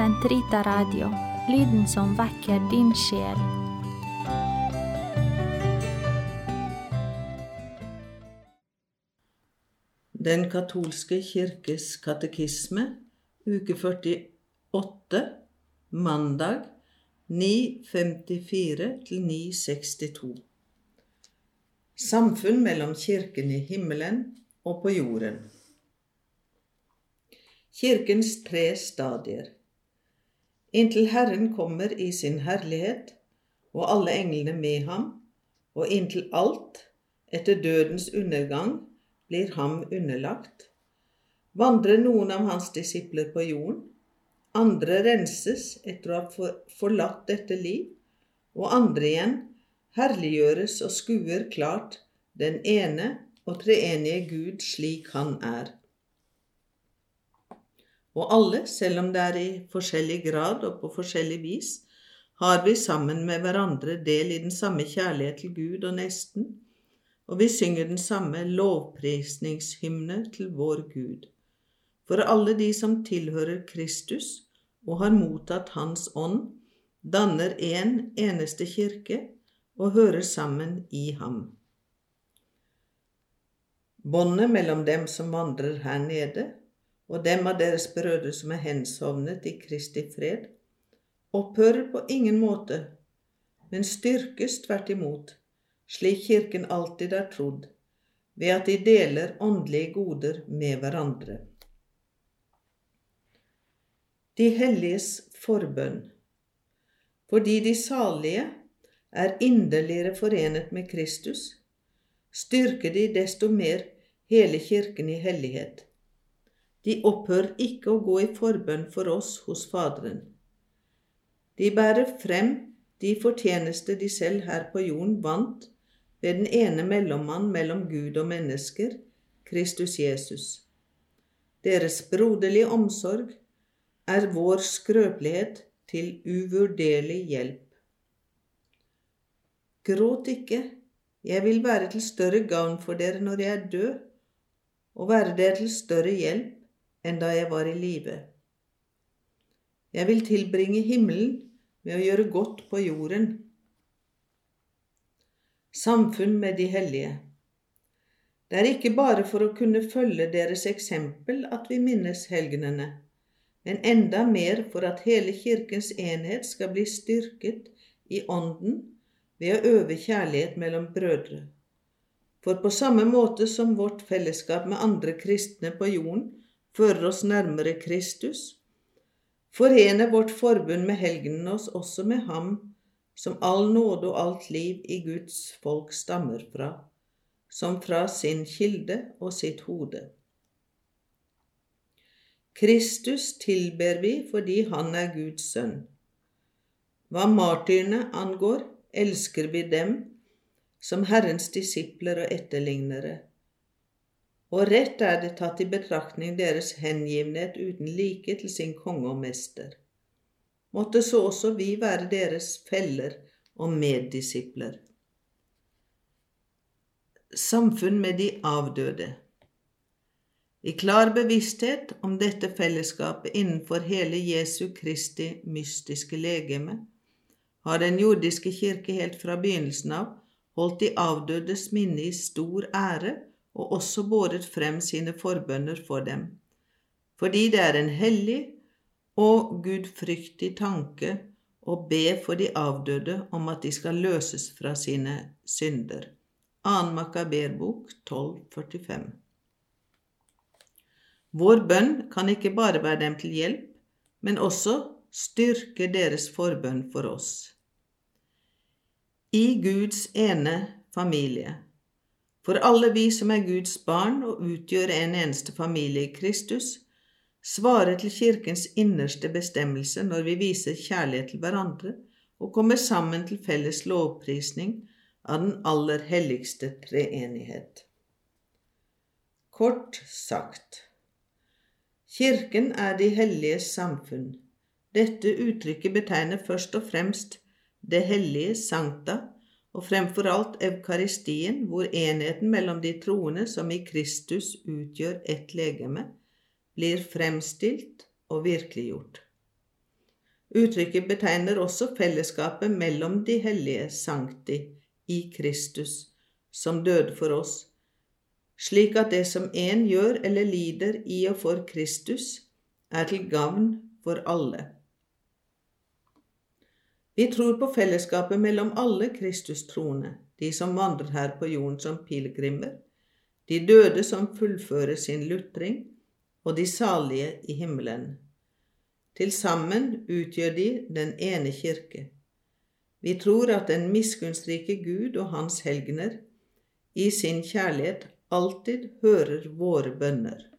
Sentrita Radio, lyden som vekker din sjel. Den katolske kirkes katekisme, uke 48, mandag 9.54-9.62. Samfunn mellom kirken i himmelen og på jorden. Kirkens tre stadier. Inntil Herren kommer i sin herlighet, og alle englene med ham, og inntil alt, etter dødens undergang, blir ham underlagt, vandrer noen av hans disipler på jorden, andre renses etter å ha forlatt dette liv, og andre igjen herliggjøres og skuer klart den ene og treenige Gud slik han er. Og alle, selv om det er i forskjellig grad og på forskjellig vis, har vi sammen med hverandre del i den samme kjærlighet til Gud og nesten, og vi synger den samme lovprisningshymne til vår Gud. For alle de som tilhører Kristus og har mottatt Hans ånd, danner en eneste kirke og hører sammen i ham. Båndet mellom dem som vandrer her nede, og dem av deres brødre som er hensovnet i Kristi fred, opphører på ingen måte, men styrkes tvert imot, slik Kirken alltid har trodd, ved at de deler åndelige goder med hverandre. De helliges forbønn. Fordi de salige er inderligere forenet med Kristus, styrker de desto mer hele Kirken i hellighet de opphører ikke å gå i forbønn for oss hos Faderen. De bærer frem de fortjeneste de selv her på jorden vant ved den ene mellommann mellom Gud og mennesker, Kristus Jesus. Deres broderlige omsorg er vår skrøpelighet til uvurderlig hjelp. Gråt ikke, jeg vil være til større gavn for dere når jeg er død, og være dere til større hjelp enn da jeg var i live. Jeg vil tilbringe himmelen med å gjøre godt på jorden. Samfunn med de hellige. Det er ikke bare for å kunne følge deres eksempel at vi minnes helgenene, men enda mer for at hele Kirkens enhet skal bli styrket i ånden ved å øve kjærlighet mellom brødre. For på samme måte som vårt fellesskap med andre kristne på jorden fører oss nærmere Kristus, forener vårt forbund med helgenen oss også med Ham som all nåde og alt liv i Guds folk stammer fra, som fra sin kilde og sitt hode. Kristus tilber vi fordi Han er Guds sønn. Hva martyrene angår, elsker vi dem som Herrens disipler og etterlignere og rett er det tatt i betraktning deres hengivenhet uten like til sin konge og mester. Måtte så også vi være deres feller og meddisipler. Samfunn med de avdøde I klar bevissthet om dette fellesskapet innenfor hele Jesu Kristi mystiske legeme har Den jordiske kirke helt fra begynnelsen av holdt de avdødes minne i stor ære og også båret frem sine forbønner for dem, fordi det er en hellig og gudfryktig tanke å be for de avdøde om at de skal løses fra sine synder. 2. Makaberbok 1245 Vår bønn kan ikke bare være dem til hjelp, men også styrke deres forbønn for oss. I Guds ene familie for alle vi som er Guds barn og utgjør en eneste familie i Kristus, svarer til Kirkens innerste bestemmelse når vi viser kjærlighet til hverandre og kommer sammen til felles lovprisning av den aller helligste treenighet. Kort sagt Kirken er de helliges samfunn. Dette uttrykket betegner først og fremst det hellige sankta, og fremfor alt Eukaristien, hvor enheten mellom de troende som i Kristus utgjør ett legeme, blir fremstilt og virkeliggjort. Uttrykket betegner også fellesskapet mellom de hellige sankti i Kristus, som døde for oss, slik at det som en gjør eller lider i og for Kristus, er til gavn for alle. Vi tror på fellesskapet mellom alle Kristus-troende, de som vandrer her på jorden som pilegrimer, de døde som fullfører sin lutring, og de salige i himmelen. Til sammen utgjør de den ene kirke. Vi tror at den miskunnsrike Gud og hans helgener i sin kjærlighet alltid hører våre bønner.